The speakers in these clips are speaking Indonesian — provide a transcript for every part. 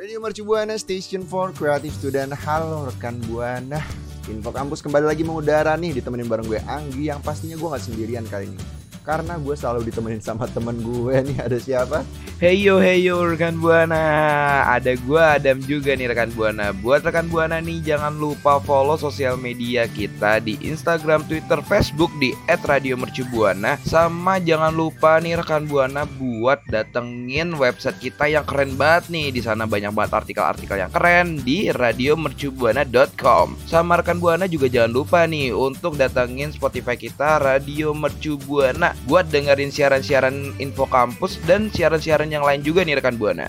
Radio Mercu Buana Station for Creative Student. Halo rekan Buana. Info kampus kembali lagi mengudara nih Ditemenin bareng gue Anggi Yang pastinya gue gak sendirian kali ini Karena gue selalu ditemenin sama temen gue nih Ada siapa? Heyo heyo rekan buana, ada gua Adam juga nih rekan buana. Buat rekan buana nih jangan lupa follow sosial media kita di Instagram, Twitter, Facebook di @radiomercubuana. Sama jangan lupa nih rekan buana buat datengin website kita yang keren banget nih. Di sana banyak banget artikel-artikel yang keren di radiomercubuana.com. Sama rekan buana juga jangan lupa nih untuk datengin Spotify kita Radio Mercu Buana buat dengerin siaran-siaran info kampus dan siaran-siaran yang lain juga nih rekan Buana.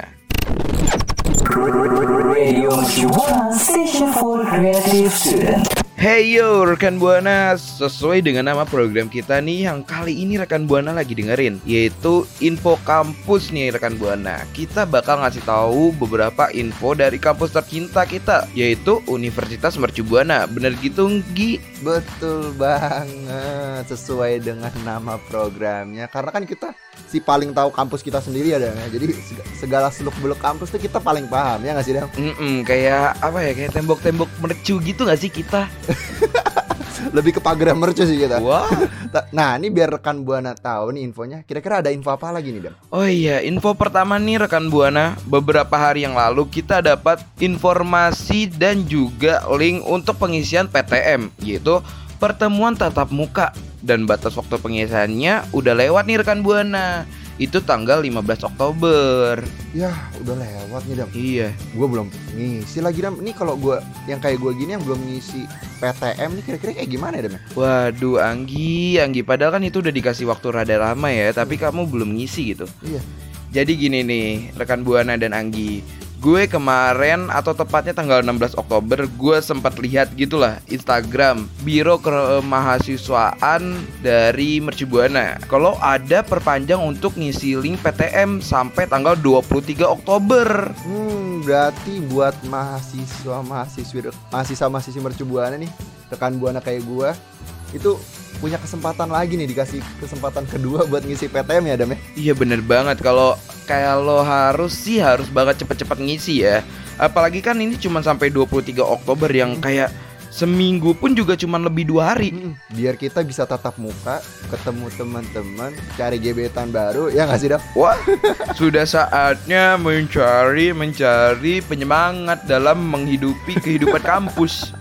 Hey yo rekan Buana, sesuai dengan nama program kita nih yang kali ini rekan Buana lagi dengerin yaitu info kampus nih rekan Buana. Kita bakal ngasih tahu beberapa info dari kampus tercinta kita yaitu Universitas Mercu Buana. Bener gitu Gi? Betul banget Sesuai dengan nama programnya Karena kan kita si paling tahu kampus kita sendiri ada ya Jadi seg- segala seluk beluk kampus tuh kita paling paham ya gak sih Dam? Mm-mm, kayak apa ya kayak tembok-tembok mercu gitu gak sih kita? Lebih ke pagar mercu sih kita Wah. Nah ini biar rekan Buana tahu nih infonya Kira-kira ada info apa lagi nih Dam? Oh iya, info pertama nih rekan Buana, beberapa hari yang lalu kita dapat informasi dan juga link untuk pengisian PTM, yaitu pertemuan tatap muka dan batas waktu pengisiannya udah lewat nih rekan Buana. Itu tanggal 15 Oktober. Ya udah lewat nih Dam Iya. Gue belum ngisi lagi Dam Ini kalau gue yang kayak gue gini yang belum ngisi PTM nih kira-kira kayak gimana ya Dam? Waduh, Anggi, Anggi padahal kan itu udah dikasih waktu rada lama ya, tapi kamu belum ngisi gitu. Iya Jadi gini nih, rekan Buana dan Anggi. Gue kemarin atau tepatnya tanggal 16 Oktober gue sempat lihat gitulah Instagram Biro Kemahasiswaan dari Mercu Buana. Kalau ada perpanjang untuk ngisi link PTM sampai tanggal 23 Oktober. Hmm, berarti buat mahasiswa mahasiswi mahasiswa mahasiswi mercu buana nih, rekan buana kayak gua itu punya kesempatan lagi nih dikasih kesempatan kedua buat ngisi PTM ya Dam ya. Iya bener banget kalau kayak lo harus sih harus banget cepet-cepet ngisi ya. Apalagi kan ini cuma sampai 23 Oktober yang kayak seminggu pun juga cuma lebih dua hari. Hmm, biar kita bisa tatap muka, ketemu teman-teman, cari gebetan baru ya nggak sih Dam? Wah, sudah saatnya mencari mencari penyemangat dalam menghidupi kehidupan kampus.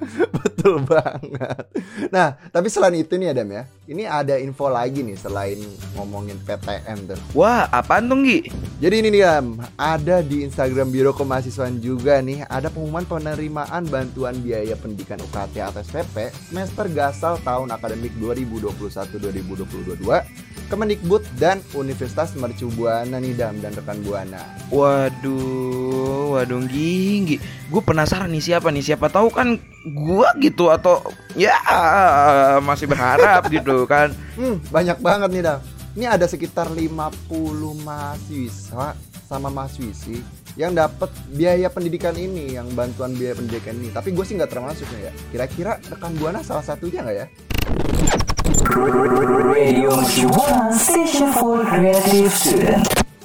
Betul banget. Nah, tapi selain itu nih Adam ya, ini ada info lagi nih selain ngomongin PTM tuh. Wah, apaan tuh Gi? Jadi ini nih Dam, ada di Instagram Biro Kemahasiswaan juga nih, ada pengumuman penerimaan bantuan biaya pendidikan UKT atau SPP semester gasal tahun akademik 2021-2022 Kemendikbud dan Universitas Mercu Buana nih Dam dan rekan Buana. Waduh, waduh Gi, Gi. Gue penasaran nih siapa nih, siapa tahu kan gua gitu atau ya masih berharap gitu kan. Hmm, banyak banget nih Dam. Ini ada sekitar 50 mahasiswa sama mahasiswi yang dapat biaya pendidikan ini, yang bantuan biaya pendidikan ini. Tapi gue sih nggak termasuk nih ya. Kira-kira rekan Buana salah satunya nggak ya?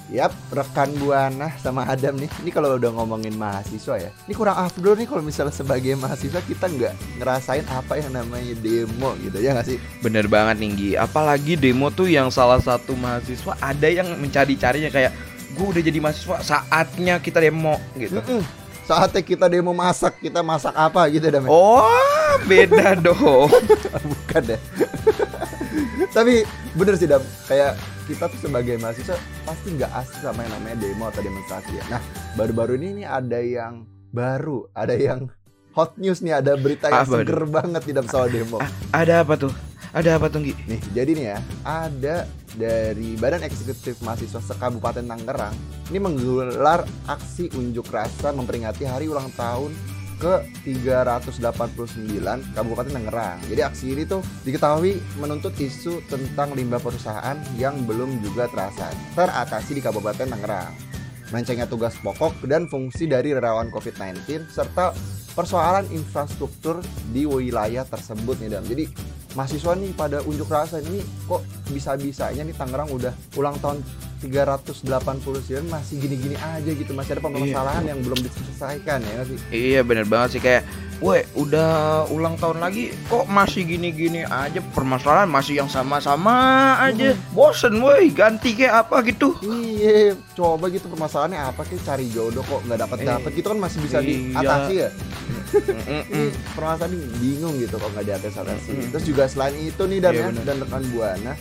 Yap, rekan Buana sama Adam nih. Ini kalau udah ngomongin mahasiswa ya. Ini kurang afdol nih kalau misalnya sebagai mahasiswa kita nggak ngerasain apa yang namanya demo gitu ya nggak sih? Bener banget nih Gi. Apalagi demo tuh yang salah satu mahasiswa ada yang mencari-carinya kayak gue udah jadi mahasiswa saatnya kita demo gitu. Mm-mm. Saatnya kita demo masak, kita masak apa gitu Dam? ya? Oh, beda dong. Bukan deh. Tapi bener sih Dam, kayak kita tuh sebagai mahasiswa pasti nggak asik sama yang namanya demo atau demonstrasi ya. Nah, baru-baru ini nih ada yang baru, ada yang hot news nih, ada berita yang Apa seger banget di dalam soal demo. Ah, ada apa tuh? Ada apa tuh Gi? Nih, jadi nih ya, ada dari Badan Eksekutif Mahasiswa Sekabupaten Tangerang ini menggelar aksi unjuk rasa memperingati hari ulang tahun ke 389 Kabupaten Tangerang. Jadi aksi ini tuh diketahui menuntut isu tentang limbah perusahaan yang belum juga terasa teratasi di Kabupaten Tangerang. Mencengnya tugas pokok dan fungsi dari relawan COVID-19 serta persoalan infrastruktur di wilayah tersebut nih Dam. Jadi mahasiswa nih pada unjuk rasa ini kok bisa-bisanya nih Tangerang udah ulang tahun 389 masih gini-gini aja gitu. Masih ada permasalahan yang belum diselesaikan ya sih? Iya bener banget sih. Kayak Weh udah ulang tahun lagi kok masih gini-gini aja? Permasalahan masih yang sama-sama aja. Bosen woi ganti kayak apa gitu? Iya coba gitu permasalahannya apa sih cari jodoh kok nggak dapat dapat Eh, gitu kan masih bisa iya. diatasi ya? Ini permasalahan bingung gitu kok nggak diatasi Mm-mm. terus juga selain itu nih dan Iya, ya, dan rekan buana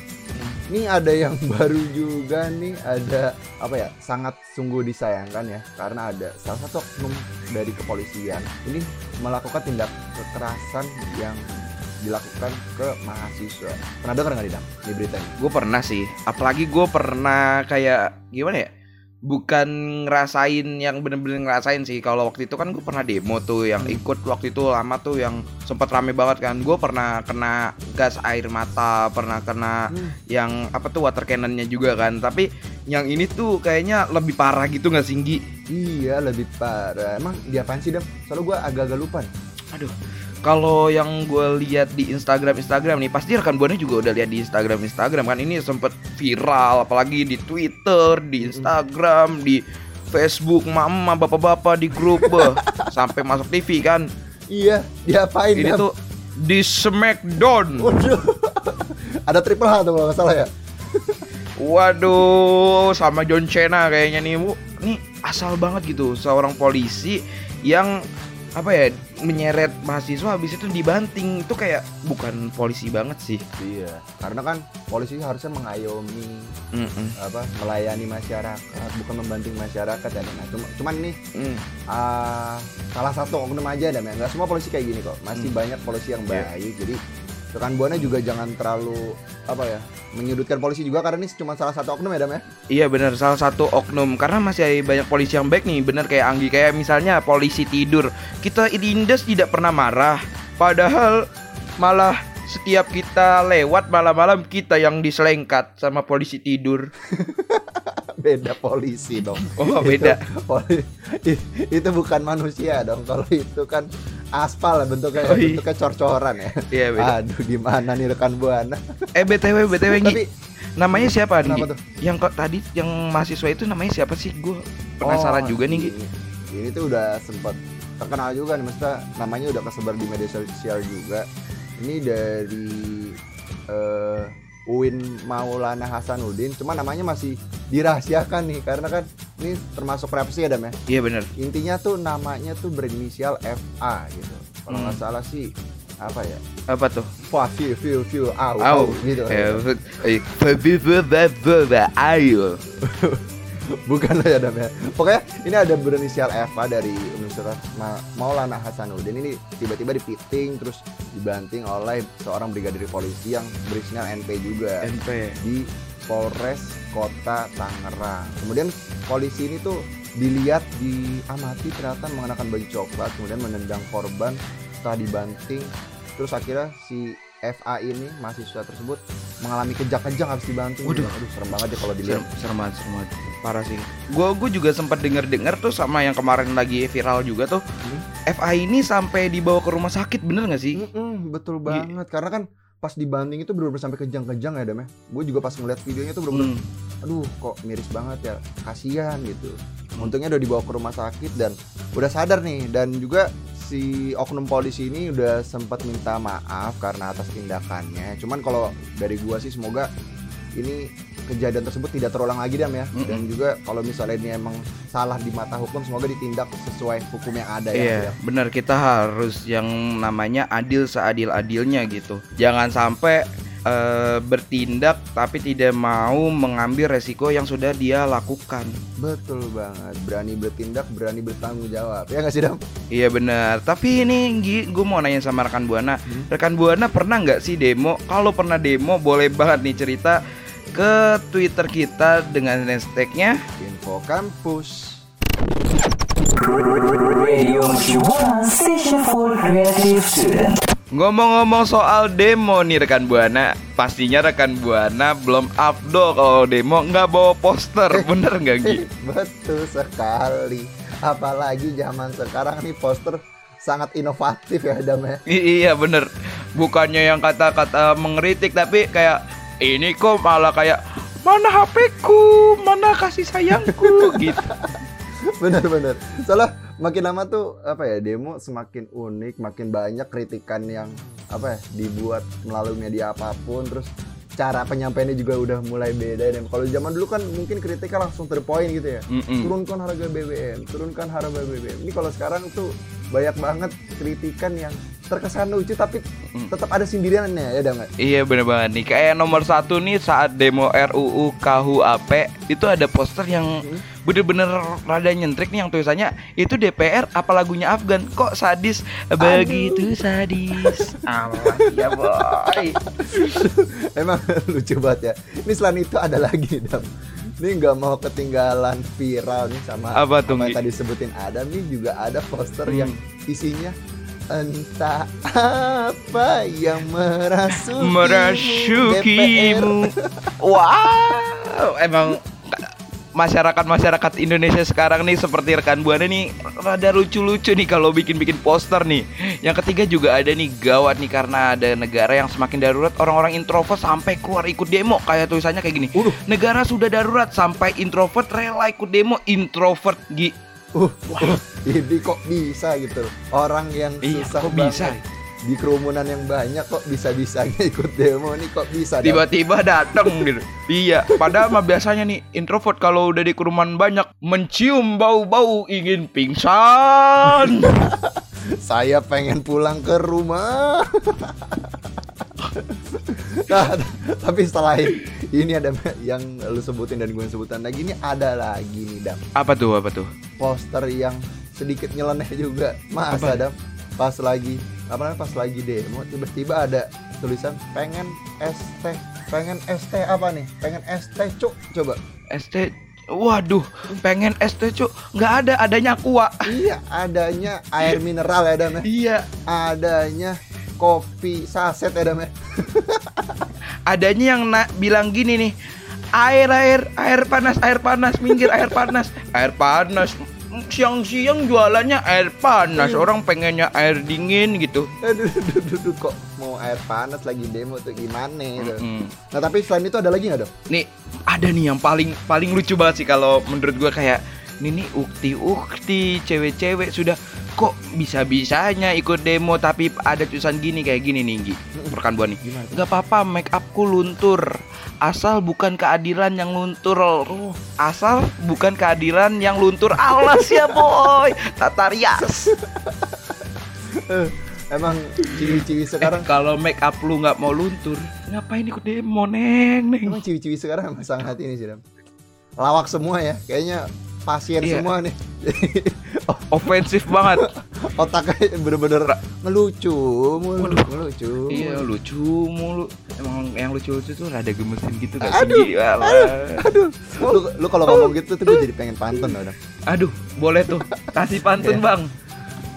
ini ada yang baru juga nih ada apa ya sangat sungguh disayangkan ya karena ada salah satu oknum dari kepolisian. Ini melakukan tindak kekerasan yang dilakukan ke mahasiswa. Pernah dengar nggak nih Dam, di berita ini Gue pernah sih apalagi gue pernah kayak gimana ya bukan ngerasain yang bener-bener ngerasain sih kalau waktu itu kan gue pernah demo tuh yang ikut waktu itu lama tuh yang sempat rame banget kan gue pernah kena gas air mata pernah kena Hmm. yang apa tuh water cannonnya juga kan tapi yang ini tuh kayaknya lebih parah gitu nggak singgi iya lebih parah emang diapain sih Dam? soalnya gue agak-agak lupa nih. aduh kalau yang gue lihat di Instagram Instagram nih pasti rekan buana juga udah lihat di Instagram Instagram kan? Ini sempet viral apalagi di Twitter di Instagram di Facebook mama bapak-bapak di grup sampai masuk TV kan? Iya diapain ini tuh di Smackdown. Waduh. ada triple H tuh kalau nggak salah ya? Waduh sama John Cena kayaknya nih bu. Nih asal banget gitu seorang polisi yang apa ya menyeret mahasiswa habis itu dibanting itu kayak bukan polisi banget sih Iya, karena kan polisi harusnya mengayomi Mm-mm. apa melayani masyarakat, bukan membanting masyarakat ya. Nah, cuma, cuman ini Mm. ah, salah satu oknum aja dan. Nggak semua polisi kayak gini kok. Masih Hmm. banyak polisi yang Iya. baik. Jadi rekan buana juga jangan terlalu apa ya menyudutkan polisi juga karena ini cuma salah satu oknum ya Dam ya. Iya benar salah satu oknum karena masih banyak polisi yang baik nih bener kayak Anggi kayak misalnya polisi tidur kita diindes tidak pernah marah padahal malah setiap kita lewat malam-malam kita yang diselengkat sama polisi tidur Beda polisi dong. oh beda Poli- i- itu bukan manusia dong. Kalau itu kan aspal ya bentuknya, Oh, iya. bentuknya cor-coran ya. iya beda Aduh gimana nih rekan buana. eh btw btw. Tapi namanya siapa tuh? yang kok tadi yang mahasiswa itu namanya siapa sih gue penasaran Oh, juga nih ini, ini tuh udah sempat terkenal juga nih maksudnya namanya udah kesebar di media sosial juga ini dari eh Uin Maulana Hasanuddin cuma namanya masih dirahasiakan nih karena kan ini termasuk privacy ya Dam ya iya bener intinya tuh namanya tuh berinisial FA gitu kalau nggak Hmm. salah sih apa ya apa tuh Wah, view, view, view, au, Au. gitu. Eh, eh, ayo Bukan lah ya Dam ya. Pokoknya ini ada berinisial FA dari Universitas Ma- Maulana Hasanuddin ini tiba-tiba dipiting terus dibanting oleh seorang brigadir polisi yang berinisial NP juga NP di Polres Kota Tangerang. Kemudian polisi ini tuh dilihat diamati ternyata mengenakan baju coklat kemudian menendang korban setelah dibanting terus akhirnya si FA ini mahasiswa tersebut mengalami kejang-kejang habis dibanting. Waduh. Aduh serem banget ya kalau dilihat. serem, serem banget, serem banget. Parah sih. Gue gue juga sempat denger dengar tuh sama yang kemarin lagi viral juga tuh. Hmm. FA ini sampai dibawa ke rumah sakit bener gak sih? Mm-mm, betul Iya. banget karena kan pas dibanting itu benar-benar sampai kejang-kejang ya Dam ya. Gue juga pas ngeliat videonya tuh benar-benar Hmm. aduh kok miris banget ya. Kasihan gitu. Untungnya udah dibawa ke rumah sakit dan udah sadar nih dan juga si oknum polisi ini udah sempat minta maaf karena atas tindakannya. Cuman kalau dari gua sih semoga ini kejadian tersebut tidak terulang lagi Dam ya. Mm-mm. Dan juga kalau misalnya ini emang salah di mata hukum semoga ditindak sesuai hukum yang ada Iya, ya. bener kita harus yang namanya adil seadil-adilnya gitu. Jangan sampai eh, bertindak tapi tidak mau mengambil resiko yang sudah dia lakukan. Betul banget. Berani bertindak, berani bertanggung jawab. Ya nggak sih Dam? Iya benar. Tapi ini gue mau nanya sama rekan buana. Hmm. Rekan buana pernah nggak sih demo? Kalau pernah demo, boleh banget nih cerita ke Twitter kita dengan hashtagnya Info kampus. Ngomong-ngomong soal demo nih rekan Buana Pastinya rekan Buana belum afdol kalau demo nggak bawa poster Bener nggak Gi? Betul sekali. Apalagi zaman sekarang nih poster sangat inovatif ya Adam ya. I- iya bener Bukannya yang kata-kata mengeritik Tapi kayak ini kok malah kayak Mana HP-ku, mana kasih sayangku gitu Bener-bener. Soalnya makin lama tuh apa ya demo semakin unik, makin banyak kritikan yang apa ya dibuat melalui media apa pun, terus cara penyampaiannya juga udah mulai beda dan kalau zaman dulu kan mungkin kritiknya langsung terpoin gitu ya. Mm-mm. Turunkan harga BBM, turunkan harga BBM. Ini kalau sekarang tuh banyak banget kritikan yang terkesan lucu tapi Mm. tetap ada sindirannya ya Dam. Iya bener banget nih Kayak nomor satu nih saat demo RUU KUHP Itu ada poster yang bener-bener rada nyentrik nih yang tulisannya Itu DPR apa lagunya Afgan Kok sadis Begitu sadis Alah ya boy Emang lucu banget ya. Ini selain itu ada lagi Dam. Ini nggak mau ketinggalan viral nih sama Apa tuh, sama yang tadi sebutin Adam nih juga ada poster Hmm. yang isinya entah apa yang merasuki Merasukimu Wow Emang masyarakat-masyarakat Indonesia sekarang nih seperti rekan buana nih rada lucu-lucu nih kalau bikin-bikin poster nih. Yang ketiga juga ada nih gawat nih karena ada negara yang semakin darurat orang-orang introvert sampai keluar ikut demo kayak tulisannya kayak gini. Negara sudah darurat sampai introvert rela ikut demo introvert Gi. Uh, uh, ini kok bisa gitu. Orang yang Iya, susah kok banget bisa? di kerumunan yang banyak kok bisa-bisanya ikut demo nih kok bisa? Tiba-tiba datang gitu. Iya, padahal mah biasanya nih introvert kalau udah di kerumunan banyak mencium bau-bau ingin pingsan. Saya pengen pulang ke rumah. nah, tapi setelah ini ada yang lu sebutin dan gue sebutan. Lagi ini ada lagi nih Dam. Apa tuh? Apa tuh? poster yang sedikit nyeleneh juga. Masa Apa? Dam? Pas lagi apa namanya pas lagi demo tiba-tiba ada tulisan pengen ST pengen ST apa nih? Pengen ST cuk. Coba. ST Waduh, pengen ST cuk. Nggak ada, adanya aqua. Iya adanya air mineral ya Dam ya? Iya, adanya kopi saset ya Dam ya adanya yang na- bilang gini nih Air, air, air panas, air panas, minggir air panas Air panas Siang-siang jualannya air panas Orang pengennya air dingin gitu aduh, aduh, aduh, aduh, kok mau air panas lagi demo tuh gimana gitu. Mm-mm. Nah tapi selain itu ada lagi nggak dong? Nih, ada nih yang paling paling lucu banget sih kalau menurut gua kayak ini nih ukti-ukti cewek-cewek sudah kok bisa-bisanya ikut demo tapi ada tulisan gini kayak gini nih Gi. Rekan gua nih. Gak apa-apa make upku luntur. Asal bukan keadilan yang luntur. Asal bukan keadilan yang luntur. Alas ya boy. Tatarias Emang ciwi-ciwi sekarang Eh, Kalau make up lu nggak mau luntur Ngapain ikut demo neng neng? Emang ciwi-ciwi sekarang sangat ini sih. Lawak semua ya, kayaknya pasien Iya. semua nih. Ofensif banget Otaknya bener-bener ngelucu, mulu, ngelucu. Iya lucu mulu Emang yang lucu-lucu tuh rada gemesin gitu gak Aduh, sih Gi? Alah. Lu, lu kalau ngomong gitu tuh gue jadi pengen pantun Dam. Aduh boleh tuh Kasih pantun Iya. bang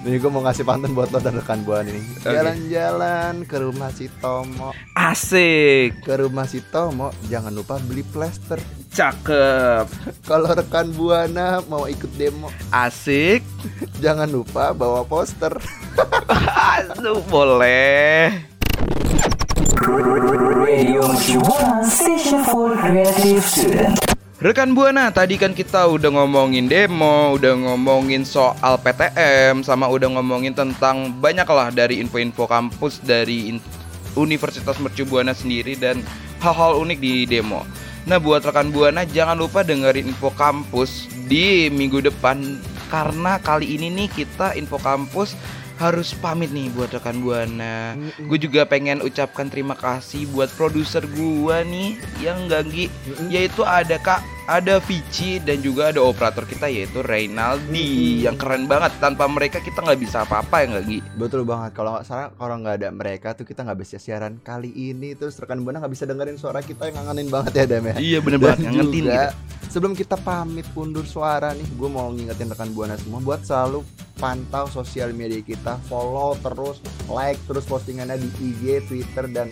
Nih gue mau ngasih pantun buat lo dan rekan buan ini. Jalan-jalan ke rumah si Tomo, Asik. Ke rumah si Tomo, jangan lupa beli plester. Cakep. Kalau rekan buana mau ikut demo, Asik. Jangan lupa bawa poster. Aduh boleh Rekan Buana, tadi kan kita udah ngomongin demo, udah ngomongin soal PTM, sama udah ngomongin tentang banyak lah dari info-info kampus dari Universitas Mercu Buana sendiri dan hal-hal unik di demo. Nah, buat rekan Buana jangan lupa dengerin info kampus di minggu depan karena kali ini nih kita info kampus harus pamit nih buat rekan buana. Mm-mm. Gue juga pengen ucapkan terima kasih buat produser gua nih yang ganggi Mm-mm. yaitu ada Kak ada Vici dan juga ada operator kita yaitu Reynaldi yang keren banget tanpa mereka kita nggak bisa apa-apa ya nggak Gi? Betul banget. Kalau nggak salah, kalau nggak ada mereka tuh kita nggak bisa siaran kali ini. Terus rekan buana nggak bisa dengerin suara kita yang ngangenin banget ya Dam ya. Iya bener banget ngangetin juga, gitu. sebelum kita pamit undur suara nih, gue mau ngingetin rekan buana semua buat selalu pantau sosial media kita, follow terus, like terus postingannya di IG, Twitter dan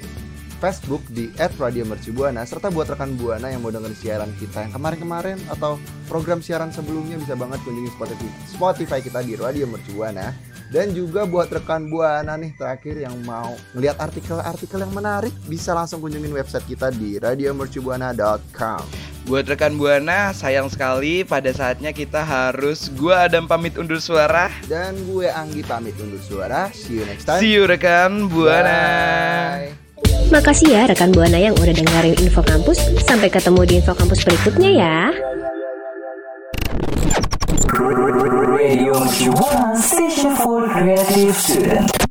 Facebook di @radiomercubuana serta buat rekan buana yang mau dengerin siaran kita yang kemarin-kemarin atau program siaran sebelumnya bisa banget kunjungi Spotify, Spotify kita di Radio Mercubuana dan juga buat rekan buana nih terakhir yang mau ngeliat artikel-artikel yang menarik bisa langsung kunjungin website kita di radiomercubuana.com. Buat rekan buana sayang sekali pada saatnya kita harus gua Adam pamit undur suara. Dan gue Anggi pamit undur suara. See you next time. See you rekan buana. Bye. Makasih ya rekan Buana yang udah dengerin Info Kampus. Sampai ketemu di Info Kampus berikutnya ya. Radio Station for Creative Student.